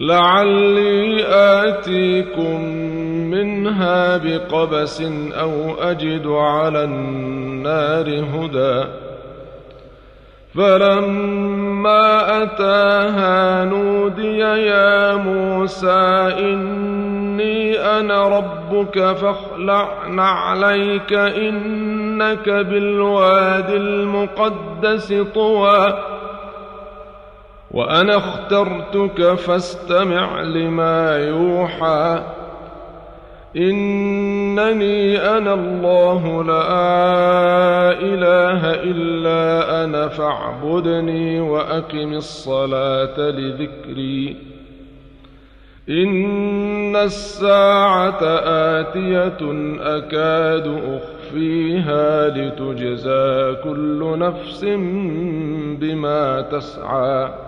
لعلي آتيكم منها بقبس أو أجد على النار هدى. فلما أتاها نودي يا موسى إني أنا ربك فاخلع نعليك إنك بالوادي المقدس طوى. وأنا اخترتك فاستمع لما يوحى. إنني أنا الله لا إله إلا أنا فاعبدني وأقم الصلاة لذكري. إن الساعة آتية أكاد أخفيها لتجزى كل نفس بما تسعى.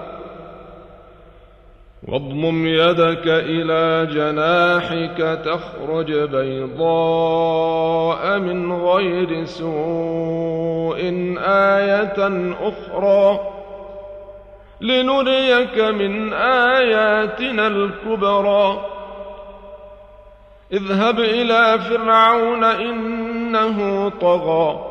واضمم يدك إلى جناحك تخرج بيضاء من غير سوء آية أخرى لنريك من آياتنا الكبرى. اذهب إلى فرعون إنه طغى.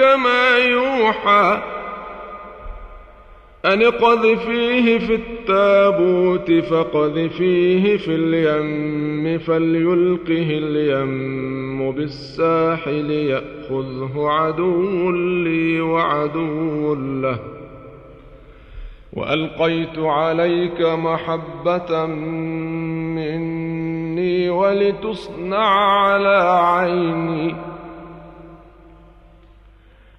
ما يوحى أن اقذفيه في التابوت فاقذفيه في اليم فليلقه اليم بالساحل يأخذه عدو لي وعدو له وألقيت عليك محبة مني ولتصنع على عيني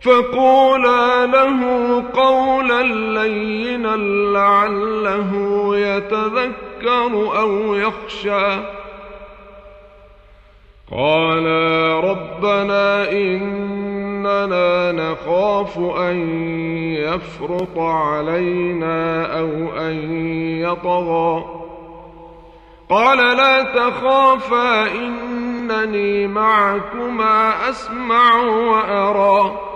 فقولا له قولا لينا لعله يتذكر أو يخشى. قالا ربنا إننا نخاف أن يفرط علينا أو أن يطغى. قال لا تخافا إنني معكما أسمع وأرى.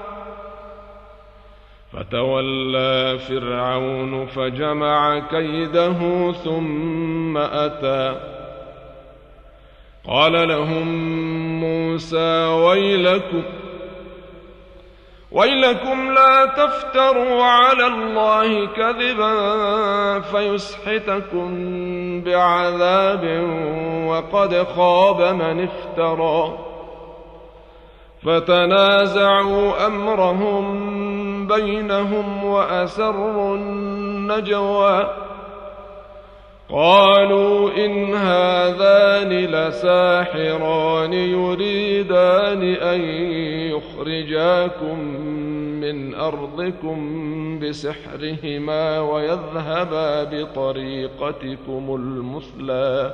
فتولى فرعون فجمع كيده ثم أتى. قال لهم موسى ويلكم ويلكم لا تفتروا على الله كذبا فيسحتكم بعذاب وقد خاب من افترى. فتنازعوا أمرهم بينهم وأسروا النجوى قالوا إن هذان لساحران يريدان أن يخرجاكم من أرضكم بسحرهما ويذهبا بطريقتكم المثلى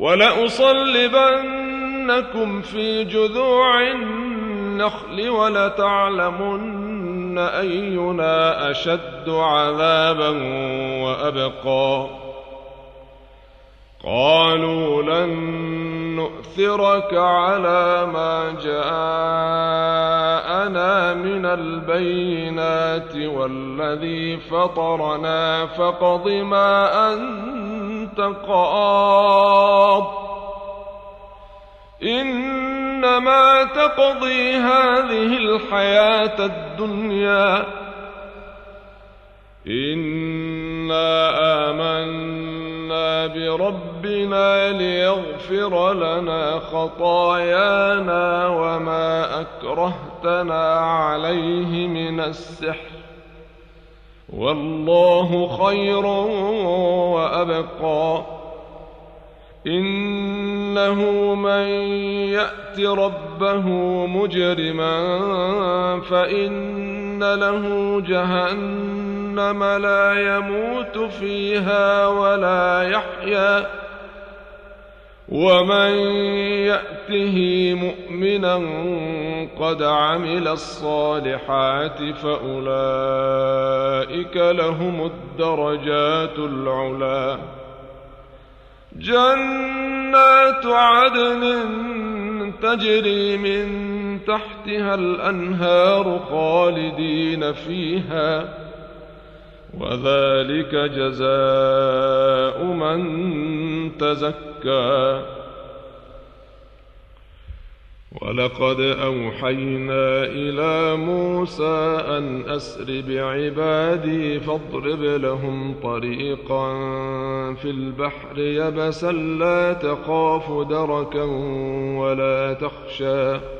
ولأصلبنكم في جذوع النخل ولتعلمن أينا أشد عذابا وأبقى. قالوا لن نؤثرك على ما جاءنا من البينات والذي فطرنا فاقض ما أنت قاض إنما تقضي هذه الحياة الدنيا. إنا آمنا بربنا ليغفر لنا خطايانا وما أكرهتنا عليه من السحر. والله خير وأبقى. إنه من يأت ربه مجرما فإن له جهنم لا يموت فيها ولا يحيا. ومن يأته مؤمنا قد عمل الصالحات فأولئك لهم الدرجات العلي جنات عدن تجري من تحتها الانهار خالدين فيها. وذلك جزاء من تزكى. ولقد أوحينا إلى موسى أن أسر بعبادي فاضرب لهم طريقا في البحر يبسا لا تخاف دركا ولا تخشى.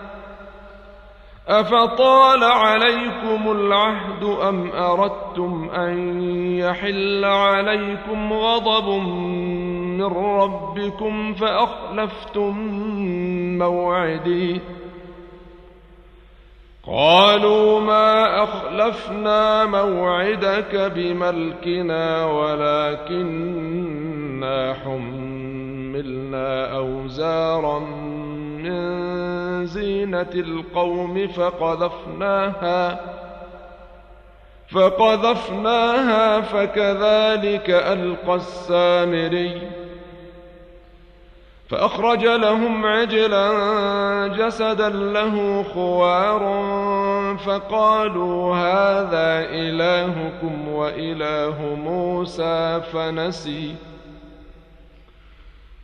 أفطال عليكم العهد أم أردتم أن يحل عليكم غضب من ربكم فأخلفتم موعدي؟ قالوا ما أخلفنا موعدك بملكنا ولكننا حملنا أوزارا من زينه القوم فقذفناها فقذفناها فكذلك ألقى السامري. فأخرج لهم عجلا جسدا له خوار فقالوا هذا إلهكم وإله موسى فنسي.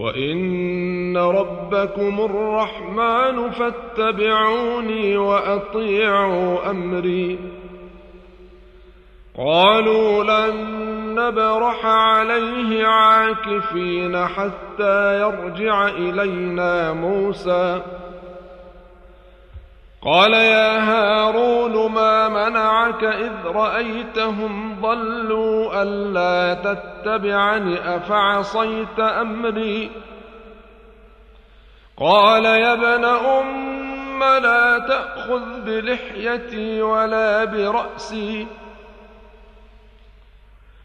وإن ربكم الرحمن فاتبعوني وأطيعوا أمري. قالوا لن نبرح عليه عاكفين حتى يرجع إلينا موسى. قال يا هارون ما منعك إذ رأيتهم ضلوا ألا تتبعني أفعصيت أمري؟ قال يا ابن أم لا تأخذ بلحيتي ولا برأسي.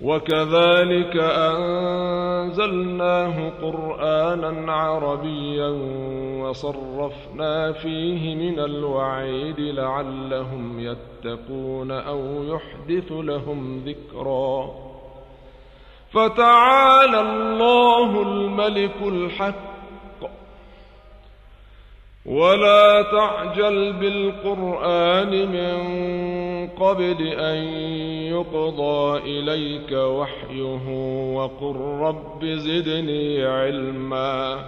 وكذلك أنزلناه قرآنا عربيا وصرفنا فيه من الوعيد لعلهم يتقون أو يحدث لهم ذكرا. فتعالى الله الملك الحق. ولا تعجل بالقرآن من قبل أن يقضى إليك وحيه وقل رب زدني علما.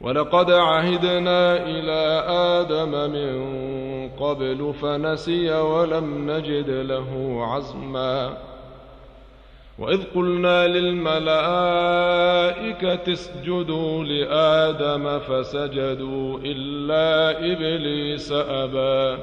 ولقد عهدنا إلى آدم من قبل فنسي ولم نجد له عزما. وإذ قلنا للملائكة اسجدوا لآدم فسجدوا إلا إبليس أبى.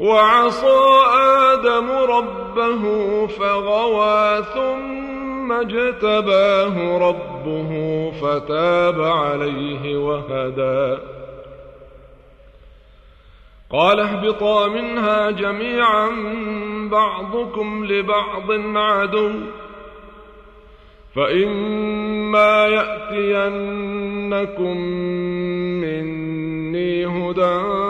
وعصى آدم ربه فغوى ثم اجتباه ربه فتاب عليه وهدى. قال اهبطا منها جميعا بعضكم لبعض عدو. فإما يأتينكم مني هدى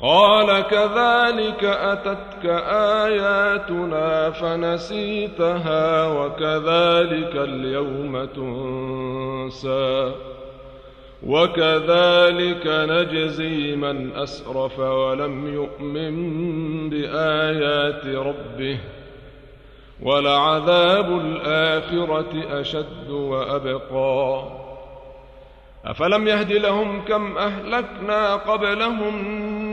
قال كذلك أتتك آياتنا فنسيتها وكذلك اليوم تنسى وكذلك نجزي من أسرف ولم يؤمن بآيات ربه ولعذاب الآخرة أشد وأبقى أفلم يهد لهم كم أهلكنا قبلهم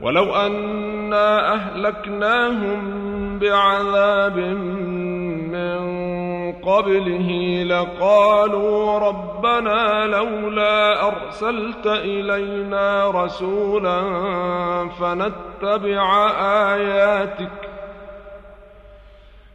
ولو أنا أهلكناهم بعذاب من قبله لقالوا ربنا لولا أرسلت إلينا رسولا فنتبع آياتك